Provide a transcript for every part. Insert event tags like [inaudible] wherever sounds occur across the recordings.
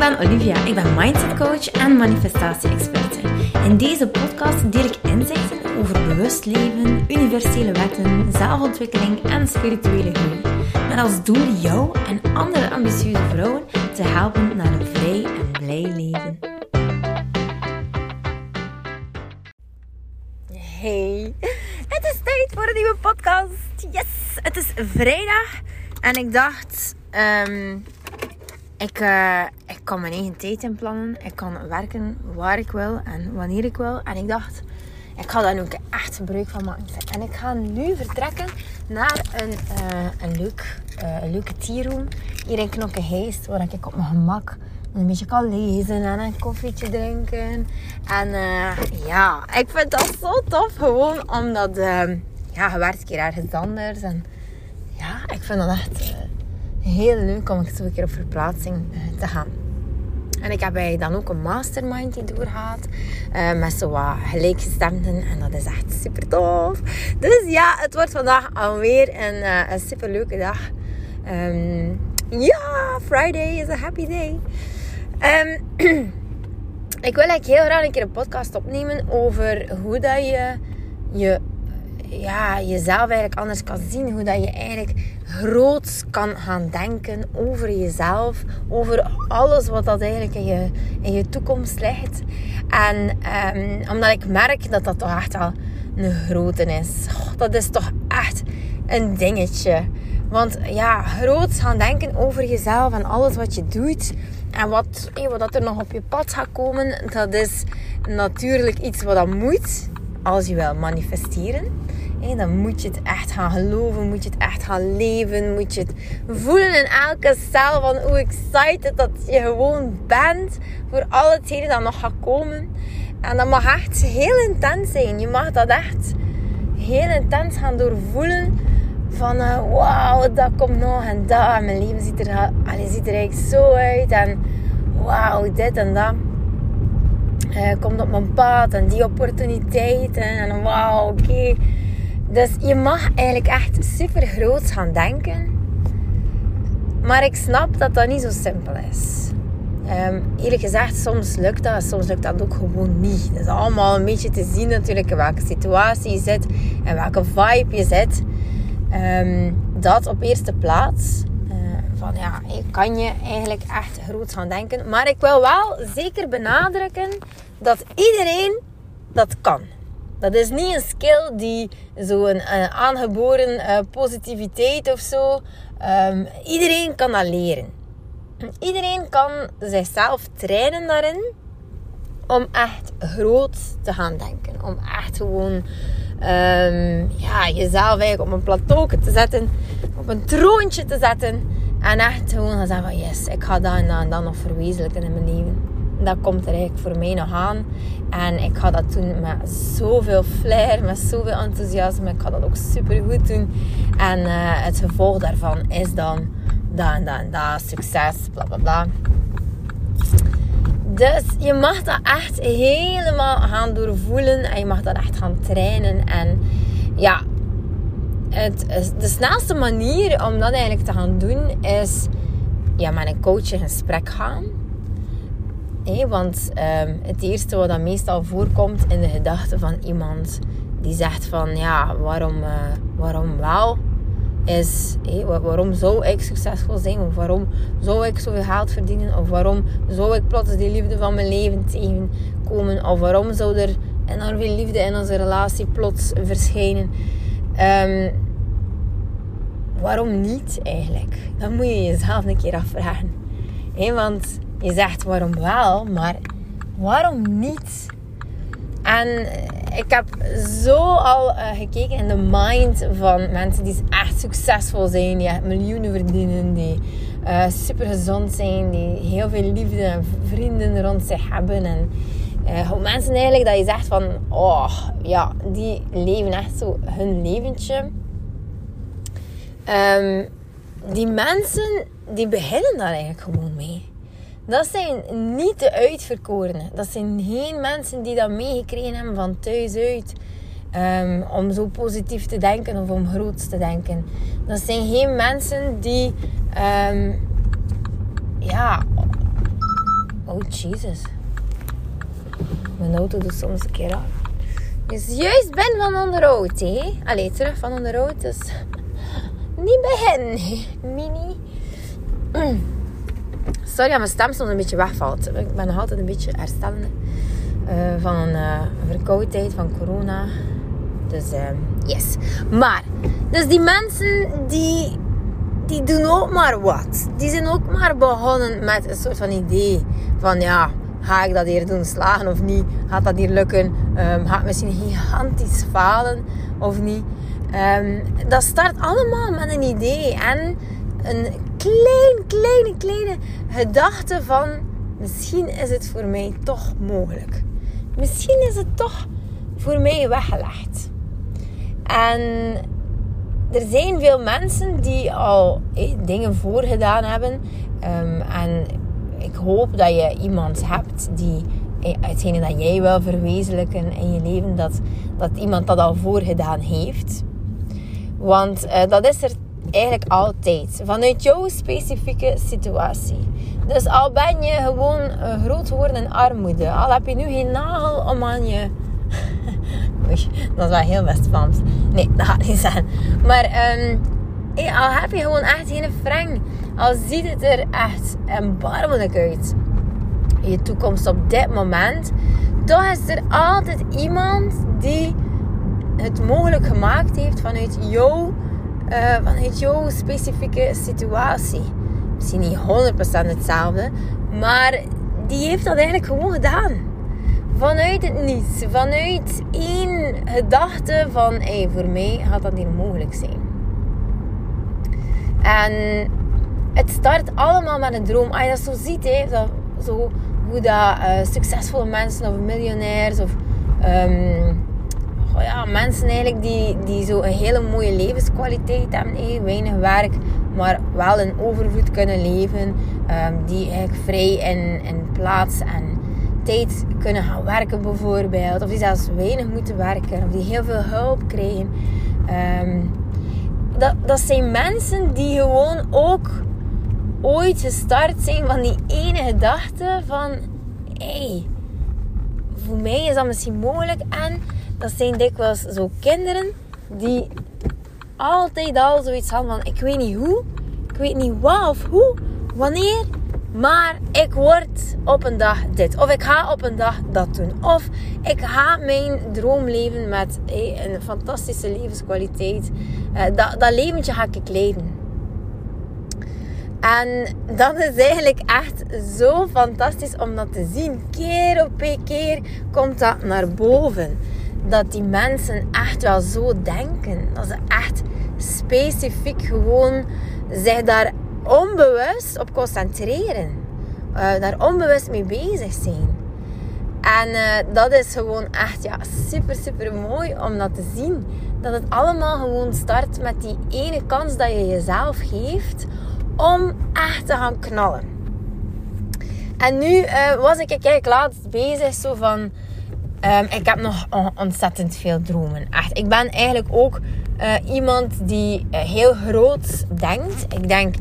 ben Olivia. Ik ben mindset coach en manifestatie-experte. In deze podcast deel ik inzichten over bewust leven, universele wetten, zelfontwikkeling en spirituele groei. Met als doel jou en andere ambitieuze vrouwen te helpen naar een vrij en blij leven. Hey, het is tijd voor een nieuwe podcast. Yes, het is vrijdag en ik dacht, um, ik, uh, ik kan mijn eigen tijd inplannen. Ik kan werken waar ik wil en wanneer ik wil. En ik dacht, ik ga daar nu echt gebruik van maken. En ik ga nu vertrekken naar een, uh, een, leuk, uh, een Hier in Knokkenheist, waar ik op mijn gemak een beetje kan lezen en een koffietje drinken. En ja, ik vind dat zo tof. Gewoon omdat, ja, je werkt keer ergens anders. En ja, ik vind dat echt heel leuk om zo een keer op verplaatsing eh, te gaan. En ik heb bij dan ook een mastermind die doorgaat. Uh, met zo gelijkgestemden. En dat is echt super tof. Dus ja, het wordt vandaag alweer een, uh, een super leuke dag. Um, ja, Friday is a happy day. Um, [clears throat] ik wil eigenlijk heel graag een keer een podcast opnemen over hoe dat je je ja, jezelf eigenlijk anders kan zien. Hoe dat je eigenlijk groot kan gaan denken over jezelf. Over alles wat dat eigenlijk in je, in je toekomst ligt. En um, omdat ik merk dat dat toch echt wel een grote is. dat is toch echt een dingetje. Want ja, groot gaan denken over jezelf en alles wat je doet. En wat, wat dat er nog op je pad gaat komen, dat is natuurlijk iets wat dat moet als je wil manifesteren dan moet je het echt gaan geloven, moet je het echt gaan leven, moet je het voelen in elke cel van hoe excited dat je gewoon bent voor al hetgene dat nog gaat komen. En dat mag echt heel intens zijn. Je mag dat echt heel intens gaan doorvoelen van uh, wauw, dat komt nog en dat. Mijn leven ziet er, allez, ziet er eigenlijk zo uit. En wauw, dit en dat. Uh, komt op mijn pad en die opportuniteiten. En wauw, oké. Dus je mag eigenlijk echt super groot gaan denken. Maar ik snap dat dat niet zo simpel is. Um, eerlijk gezegd, soms lukt dat, soms lukt dat ook gewoon niet. Het is allemaal een beetje te zien natuurlijk in welke situatie je zit en welke vibe je zit. Um, dat op eerste plaats. Uh, van ja, kan je eigenlijk echt groot gaan denken. Maar ik wil wel zeker benadrukken dat iedereen dat kan. Dat is niet een skill die zo'n uh, aangeboren uh, positiviteit of zo. Um, iedereen kan dat leren. Iedereen kan zichzelf trainen daarin om echt groot te gaan denken. Om echt gewoon um, ja, jezelf eigenlijk op een plateau te zetten, op een troontje te zetten. En echt gewoon gaan zeggen van yes, ik ga dat en dat en dat nog verwezenlijken in mijn leven dat komt er eigenlijk voor mij nog aan. En ik ga dat doen met zoveel flair, met zoveel enthousiasme. Ik ga dat ook super goed doen. En uh, het gevolg daarvan is dan dat en dat, succes, bla bla bla. Dus je mag dat echt helemaal gaan doorvoelen en je mag dat echt gaan trainen. En ja, het, de snelste manier om dat eigenlijk te gaan doen is ja, met een coach in gesprek gaan want um, het eerste wat dan meestal voorkomt in de gedachten van iemand die zegt van ja, waarom, uh, waarom wel? Is hey, waarom zou ik succesvol zijn? Of waarom zou ik zoveel geld verdienen? Of waarom zou ik plots die liefde van mijn leven tegenkomen? Of waarom zou er enorm veel liefde in onze relatie plots verschijnen? Um, waarom niet eigenlijk? Dat moet je jezelf een keer afvragen. Hey, want je zegt waarom wel, maar waarom niet? En ik heb zo al uh, gekeken in de mind van mensen die echt succesvol zijn, die miljoenen verdienen, die uh, super gezond zijn, die heel veel liefde en vrienden rond zich hebben. En mensen eigenlijk dat je zegt van, oh ja, die leven echt zo hun leventje. Um, die mensen, die beginnen daar eigenlijk gewoon mee. Dat zijn niet de uitverkorenen. Dat zijn geen mensen die dat meegekregen hebben van thuis uit. Um, om zo positief te denken of om groot te denken. Dat zijn geen mensen die um, ja, Oh, Jesus. Mijn auto doet soms een keer aan. Dus juist ben van onderhoud, hè. Allee, terug van onderhoud. Dus [laughs] niet bij hen. Nee, [clears throat] Sorry, mijn stem soms een beetje wegvalt. Ik ben nog altijd een beetje herstellende. Uh, van een uh, verkoudheid van corona. Dus uh, yes. Maar, dus die mensen die, die doen ook maar wat. Die zijn ook maar begonnen met een soort van idee. Van ja, ga ik dat hier doen slagen of niet? Gaat dat hier lukken? Um, ga ik misschien gigantisch falen of niet? Um, dat start allemaal met een idee. En een klein, kleine, kleine gedachte van... Misschien is het voor mij toch mogelijk. Misschien is het toch voor mij weggelegd. En er zijn veel mensen die al eh, dingen voorgedaan hebben. Um, en ik hoop dat je iemand hebt die eh, hetgene dat jij wil verwezenlijken in je leven, dat, dat iemand dat al voorgedaan heeft. Want uh, dat is er eigenlijk altijd. Vanuit jouw specifieke situatie. Dus al ben je gewoon uh, groot geworden in armoede. Al heb je nu geen nagel om aan je... [laughs] Oei, dat is wel heel West-Vlaams. Nee, dat gaat niet zijn. Maar um, hey, al heb je gewoon echt geen frank. Al ziet het er echt erbarmelijk uit. Je toekomst op dit moment. Toch is er altijd iemand die het mogelijk gemaakt heeft vanuit jouw, vanuit jouw specifieke situatie. Misschien niet 100% hetzelfde, maar die heeft dat eigenlijk gewoon gedaan. Vanuit het niets, vanuit één gedachte van hey, voor mij gaat dat niet mogelijk zijn. En het start allemaal met een droom. Als je dat zo ziet, hè, zo, hoe dat uh, succesvolle mensen of miljonairs of oh ja, mensen eigenlijk die, die zo een hele mooie levenskwaliteit hebben. Hè, weinig werk, maar wel in overvloed kunnen leven. Um, die eigenlijk vrij in, in plaats en tijd kunnen gaan werken bijvoorbeeld. Of die zelfs weinig moeten werken. Of die heel veel hulp krijgen. Um, dat, dat zijn mensen die gewoon ook ooit gestart zijn van die ene gedachte van... Hey, voor mij is dat misschien mogelijk. En dat zijn dikwijls zo kinderen die altijd al zoiets hadden van... Ik weet niet hoe, ik weet niet wat of hoe, wanneer... Maar ik word op een dag dit. Of ik ga op een dag dat doen. Of ik ga mijn droom leven met een fantastische levenskwaliteit. Eh, dat, dat leventje ga ik leiden. En dat is eigenlijk echt zo fantastisch om dat te zien. Keer op keer komt dat naar boven. Dat die mensen echt wel zo denken. Dat ze echt specifiek gewoon zich daar onbewust op concentreren. Uh, daar onbewust mee bezig zijn. En uh, dat is gewoon echt ja, super, super mooi om dat te zien. Dat het allemaal gewoon start met die ene kans dat je jezelf geeft om echt te gaan knallen. En nu uh, was ik eigenlijk laatst bezig zo van... Um, ik heb nog ontzettend veel dromen. Echt, ik ben eigenlijk ook uh, iemand die heel groot denkt. Ik denk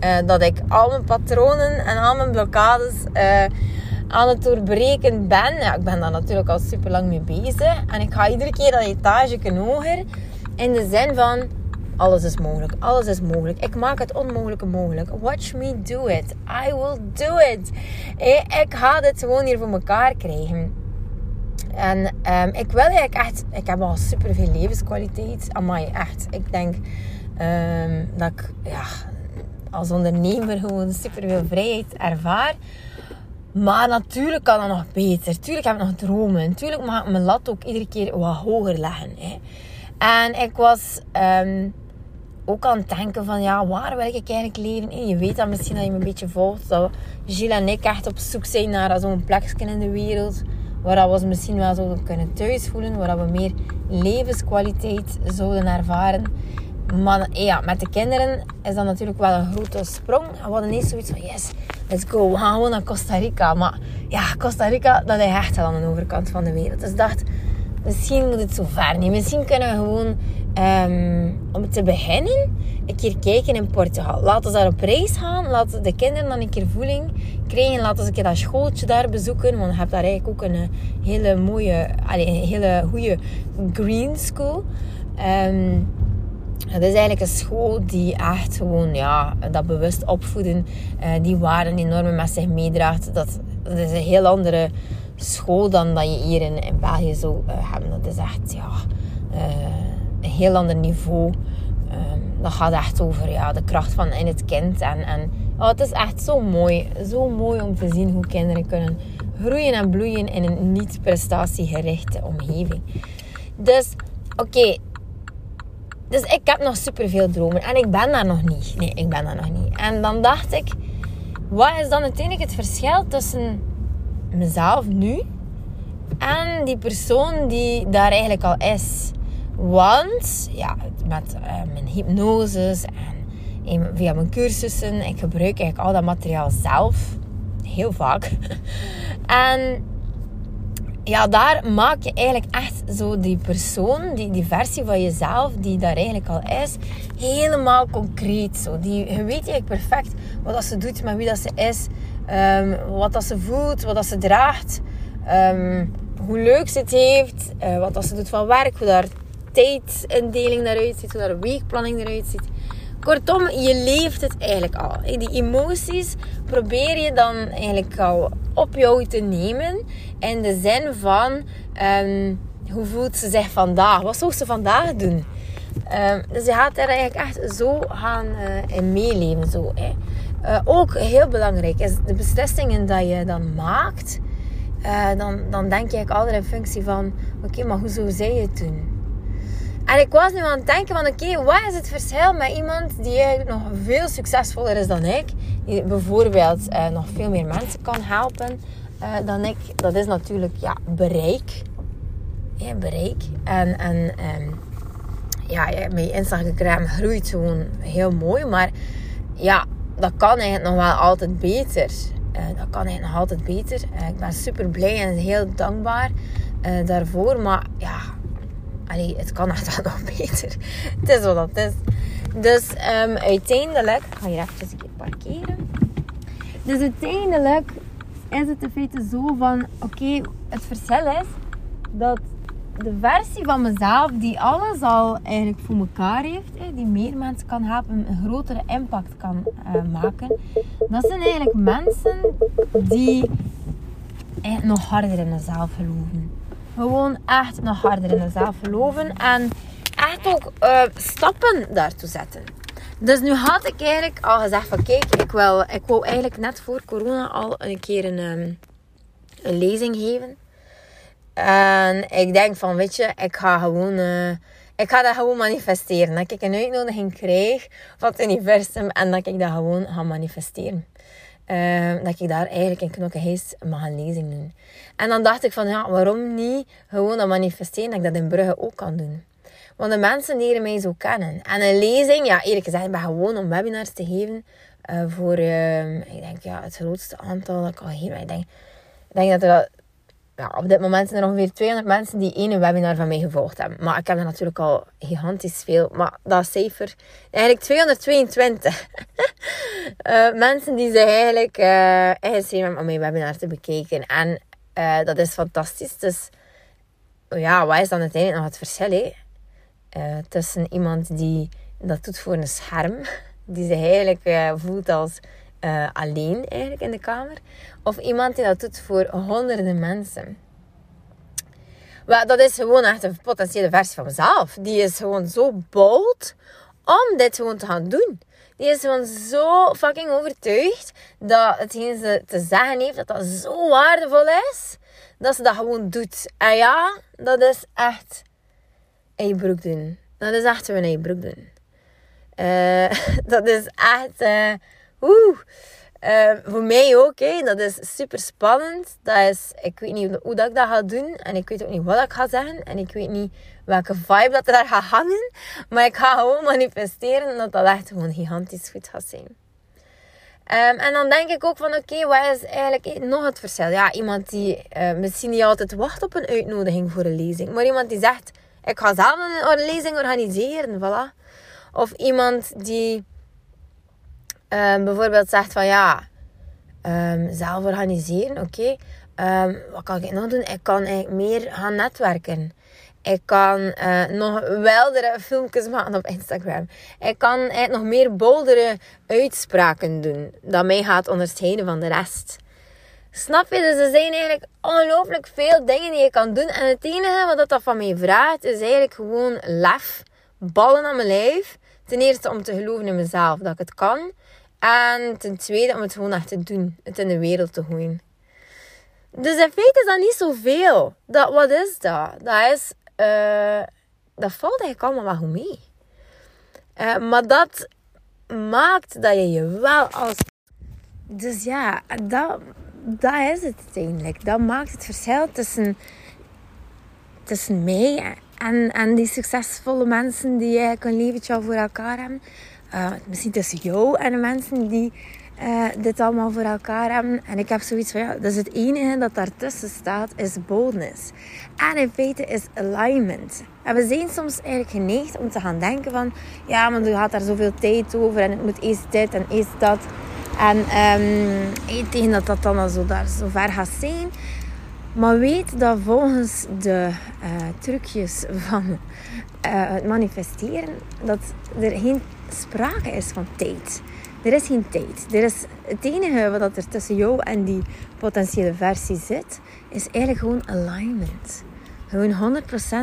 uh, dat ik al mijn patronen en al mijn blokkades aan het doorbreken ben. Ja, ik ben daar natuurlijk al super lang mee bezig. En ik ga iedere keer dat etage hoger. In de zin van, alles is mogelijk. Alles is mogelijk. Ik maak het onmogelijke mogelijk. Watch me do it. I will do it. Ik ga dit gewoon hier voor elkaar krijgen. En um, ik wil eigenlijk echt... Ik heb al super veel levenskwaliteit. Amai, echt. Ik denk um, dat ik... Ja, als ondernemer gewoon super veel vrijheid ervaar. Maar natuurlijk kan dat nog beter. Tuurlijk heb ik nog dromen. Tuurlijk mag ik mijn lat ook iedere keer wat hoger leggen. Hè. En ik was um, ook aan het denken van, ja, waar wil ik eigenlijk leven? En je weet dat misschien dat je me een beetje volgt. Dat Gilles en ik echt op zoek zijn naar zo'n plekje in de wereld. Waar we misschien wel zouden kunnen thuis voelen. Waar we meer levenskwaliteit zouden ervaren. Maar ja, met de kinderen is dat natuurlijk wel een grote sprong. We hadden ineens zoiets van, yes, let's go. We gaan gewoon naar Costa Rica. Maar ja, Costa Rica, dat is echt aan de overkant van de wereld. Dus ik dacht, misschien moet het zo ver niet. Misschien kunnen we gewoon Ehm, om te beginnen, een keer kijken in Portugal. Laten we daar op reis gaan. Laten de kinderen dan een keer voeling krijgen. Laten ze een keer dat schooltje daar bezoeken. Want je hebt daar eigenlijk ook een eh, hele mooie, een hele goede green school. Um, het is eigenlijk een school die echt gewoon, ja, dat bewust opvoeden, uh, die waarden enorm met zich meedraagt. Dat, dat is een heel andere school dan dat je hier in, in België zou uh, hebben. Dat is echt, ja, een heel ander niveau. Um, dat gaat echt over ja, de kracht van in het kind. En, en oh, het is echt zo mooi. Zo mooi om te zien hoe kinderen kunnen groeien en bloeien in een niet prestatiegerichte omgeving. Dus, oké, dus ik heb nog superveel dromen. En ik ben daar nog niet. Nee, ik ben daar nog niet. En dan dacht ik, wat is dan uiteindelijk het verschil tussen mezelf nu en die persoon die daar eigenlijk al is? Want, ja, met uh, mijn hypnoses en via mijn cursussen, ik gebruik eigenlijk al dat materiaal zelf. Heel vaak. [laughs] en ja, daar maak je eigenlijk echt zo die persoon, die, die versie van jezelf, die daar eigenlijk al is, helemaal concreet. Zo. Die, je weet eigenlijk perfect wat dat ze doet, met wie dat ze is, um, wat dat ze voelt, wat dat ze draagt, um, hoe leuk ze het heeft, uh, wat dat ze doet van werk, hoe daar tijdindeling eruit ziet, hoe daar weekplanning eruit ziet. Kortom, je leeft het eigenlijk al. Die emoties probeer je dan eigenlijk al op jou te nemen. In de zin van, um, hoe voelt ze zich vandaag? Wat zou ze vandaag doen? Um, dus je gaat er eigenlijk echt zo gaan uh, in meeleven. Zo, uh, ook heel belangrijk is de beslissingen dat je dan maakt. Uh, dan, dan denk je altijd in functie van... Oké, maar hoe zou zij het doen? En ik was nu aan het denken van oké, wat is het verschil met iemand die eigenlijk nog veel succesvoller is dan ik. Die bijvoorbeeld uh, nog veel meer mensen kan helpen uh, dan ik. Dat is natuurlijk ja, bereik. Ja, bereik. En, en um, ja, mijn Instagram groeit gewoon heel mooi. Maar ja, dat kan eigenlijk nog wel altijd beter. Uh, dat kan eigenlijk nog altijd beter. ik ben super blij en heel dankbaar daarvoor. Maar ja, Allee, het kan echt [laughs] wel beter. Het is wat het is. Dus um, uiteindelijk... Ik ga hier even parkeren. Dus uiteindelijk is het in feite zo van... Oké, het verschil is dat de versie van mezelf die alles al eigenlijk voor elkaar heeft, die meer mensen kan helpen, een grotere impact kan uh, maken, dat zijn eigenlijk mensen die nog harder in zichzelf geloven gewoon echt nog harder in jezelf geloven. En echt ook uh, stappen daartoe zetten. Dus nu had ik eigenlijk al gezegd van kijk, ik, wil, ik wou eigenlijk net voor corona al een keer een, um, een lezing geven. En ik denk van, weet je, ik ga gewoon... Uh, ik ga dat gewoon manifesteren. Dat ik een uitnodiging krijg van het universum en dat ik dat gewoon ga manifesteren. Uh, dat ik daar eigenlijk in Knokkenhees mag een lezing doen. En dan dacht ik van, ja, waarom niet gewoon dat manifesteren dat ik dat in Brugge ook kan doen. Want de mensen leren mij zo kennen. En een lezing, ja, eerlijk gezegd, ik ben gewoon om webinars te geven uh, voor, uh, ik denk, ja, het grootste aantal dat ik al geef. Ik denk, ik denk dat er ja, op dit moment zijn er ongeveer 200 mensen die één webinar van mij gevolgd hebben. Maar ik heb er natuurlijk al gigantisch veel. Maar dat cijfer, eigenlijk 222 uh, [laughs] eh, mensen die ze eigenlijk uh, ingeschreven om mijn webinar te bekijken. En uh, dat is fantastisch. Dus ja, wat is dan uiteindelijk nog het verschil? Hè? tussen iemand die dat doet voor een scherm, [laughs] die zich eigenlijk voelt als uh, alleen eigenlijk in de kamer. Of iemand die dat doet voor honderden mensen. Dat is gewoon echt een potentiële versie van mezelf. Die is gewoon zo bold om dit gewoon te gaan doen. Die is gewoon zo fucking overtuigd dat hetgeen ze te zeggen heeft, dat dat zo waardevol is, dat ze dat gewoon doet. En ja, dat is echt een broek doen. Dat is echt een broek doen. Uh, [laughs] dat is echt... Uh, Oeh. Uh, voor mij ook, hè. dat is super spannend. Dat is, ik weet niet hoe dat ik dat ga doen. En ik weet ook niet wat ik ga zeggen. En ik weet niet welke vibe dat er daar gaat hangen. Maar ik ga gewoon manifesteren dat dat echt gewoon gigantisch goed gaat zijn. Um, en dan denk ik ook van, oké, wat is eigenlijk nog het verschil? Ja, iemand die uh, misschien niet altijd wacht op een uitnodiging voor een lezing. Maar iemand die zegt, Ik ga zelf een lezing organiseren, voilà. Of iemand die um, bijvoorbeeld zegt van ja, um, zelf organiseren, oké. Okay. wat kan ik nog doen? Ik kan eigenlijk meer gaan netwerken. Ik kan uh, nog weldere filmpjes [laughs] maken op Instagram. Ik kan nog meer boldere uitspraken doen. Dat mij gaat onderscheiden van de rest. Snap je? Dus er zijn eigenlijk ongelooflijk veel dingen die je kan doen. En het enige wat dat van mij vraagt, is eigenlijk gewoon lef. Ballen aan mijn lijf. Ten eerste om te geloven in mezelf dat ik het kan. En ten tweede om het gewoon echt te doen. Het in de wereld te gooien. Dus in feite is dat niet zoveel. Dat, wat is dat? Dat is uh, dat valt eigenlijk allemaal wel goed mee. Uh, maar dat maakt dat je je wel als. Dus ja, dat, dat is het uiteindelijk. Dat maakt het verschil tussen, tussen mij en, en die succesvolle mensen die eigenlijk een leventje voor elkaar hebben. Uh, misschien tussen jou en de mensen die uh, dit allemaal voor elkaar hebben. En ik heb zoiets van, ja, dus het enige dat daartussen staat is boldness. En in feite is alignment. En we zijn soms eigenlijk geneigd om te gaan denken van, ja, maar er gaat daar zoveel tijd over en het moet eerst dit en eerst dat. En um, tegen dat dat dan al zo, daar, zo ver gaat zijn. Maar weet dat volgens de uh, trucjes van het manifesteren, dat er geen sprake is van tijd. Er is geen tijd. Er is, het enige wat er tussen jou en die potentiële versie zit, is eigenlijk gewoon alignment. Gewoon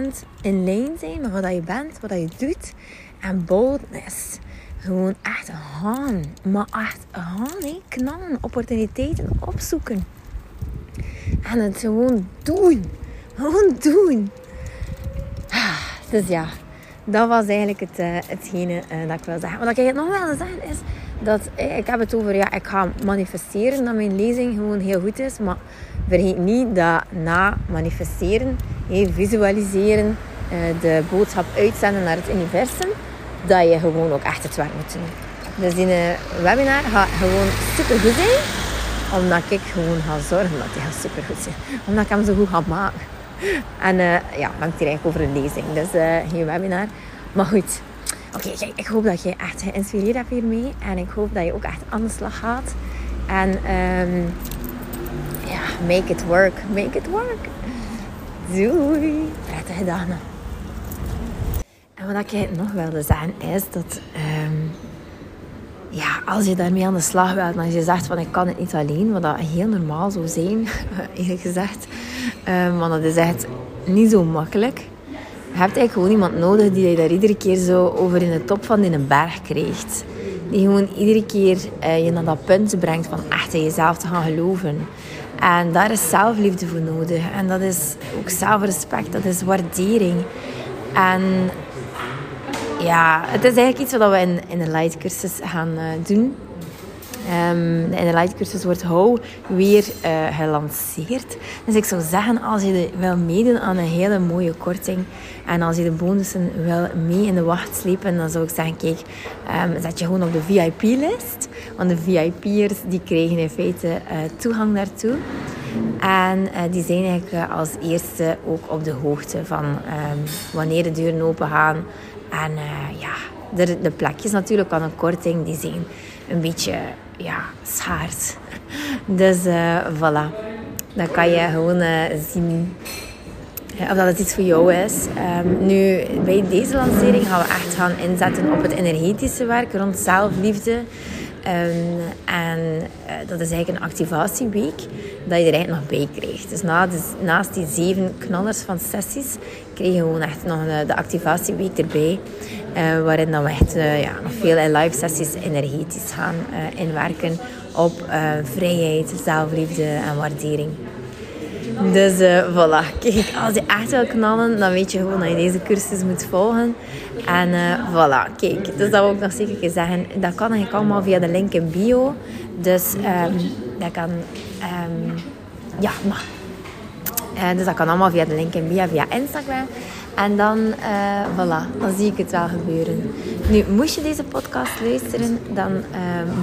100% in lijn zijn met wat je bent, wat je doet. En boldness. Gewoon echt gaan. Maar echt gaan, hé. knallen. Opportuniteiten opzoeken. En het gewoon doen. Gewoon doen. Ah, dus ja, dat was eigenlijk het, uh, hetgene uh, dat ik wil zeggen. Wat ik nog wel zeggen is dat eh, ik heb het over, ja, ik ga manifesteren dat mijn lezing gewoon heel goed is. Maar vergeet niet dat na manifesteren, visualiseren, eh, de boodschap uitzenden naar het universum, dat je gewoon ook echt het werk moet doen. Dus die eh, webinar gaat gewoon super goed zijn, omdat ik gewoon ga zorgen dat die super goed zijn. Omdat ik hem zo goed ga maken. [laughs] En uh, ja, dan het hier eigenlijk over een lezing, dus geen webinar. Maar goed, Oké, ik hoop dat je echt geïnspireerd hebt hiermee. En ik hoop dat je ook echt aan de slag gaat. En um, ja, make it work. Make it work. Doei. Prettige dagen. En wat ik nog wilde zeggen is dat... Um, ja, als je daarmee aan de slag wilt, als je zegt van ik kan het niet alleen, wat dat heel normaal zou zijn, [laughs] eerlijk gezegd. Um, want dat is echt niet zo makkelijk. Je hebt eigenlijk gewoon iemand nodig die je daar iedere keer zo over in de top van in een berg krijgt. Die gewoon iedere keer uh, je naar dat punt brengt van echt in jezelf te gaan geloven. En daar is zelfliefde voor nodig. En dat is ook zelfrespect, dat is waardering. En ja, het is eigenlijk iets wat we in, in de light cursus gaan uh, doen. Um, de Light cursus wordt hou weer uh, gelanceerd. Dus ik zou zeggen, als je wil meedoen aan een hele mooie korting en als je de bonussen wil mee in de wacht slepen, dan zou ik zeggen, kijk, um, zet je gewoon op de VIP-list. Want de VIP'ers die krijgen in feite uh, toegang daartoe. En uh, die zijn eigenlijk als eerste ook op de hoogte van um, wanneer de deuren open gaan. En ja, de, de plekjes natuurlijk aan een korting, die zijn een beetje ja, schaars. Dus uh, voilà. Dan kan je gewoon uh, zien of dat het iets voor jou is. Um, nu, bij deze lancering gaan we echt gaan inzetten op het energetische werk rond zelfliefde. Um, en uh, dat is eigenlijk een activatieweek dat je er eigenlijk nog bij krijgt. Dus na naast die zeven knallers van sessies krijg je gewoon echt nog de, de activatieweek erbij. Uh, waarin dan we echt ja, nog veel in live sessies energetisch gaan inwerken op vrijheid, zelfliefde en waardering. Dus voilà, kijk, als je echt wil knallen, dan weet je gewoon dat je deze cursus moet volgen. En voilà, kijk, dus dat wil ik nog zeker zeggen. Dat kan eigenlijk allemaal via de link in bio. Dus um, dat kan, um, ja, maar. dus dat kan allemaal via de link in bio, via Instagram. En dan, voilà, dan zie ik het wel gebeuren. Nu, moest je deze podcast luisteren, dan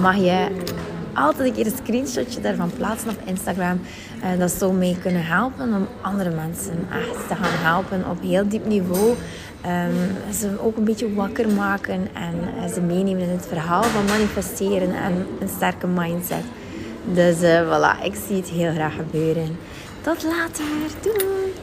mag je altijd een keer een screenshotje daarvan plaatsen op Instagram. Uh, dat zou mee kunnen helpen om andere mensen echt te gaan helpen op heel diep niveau. Um, ze ook een beetje wakker maken en uh, ze meenemen in het verhaal van manifesteren en een sterke mindset. Dus uh, voilà, ik zie het heel graag gebeuren. Tot later. Doei!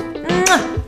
う。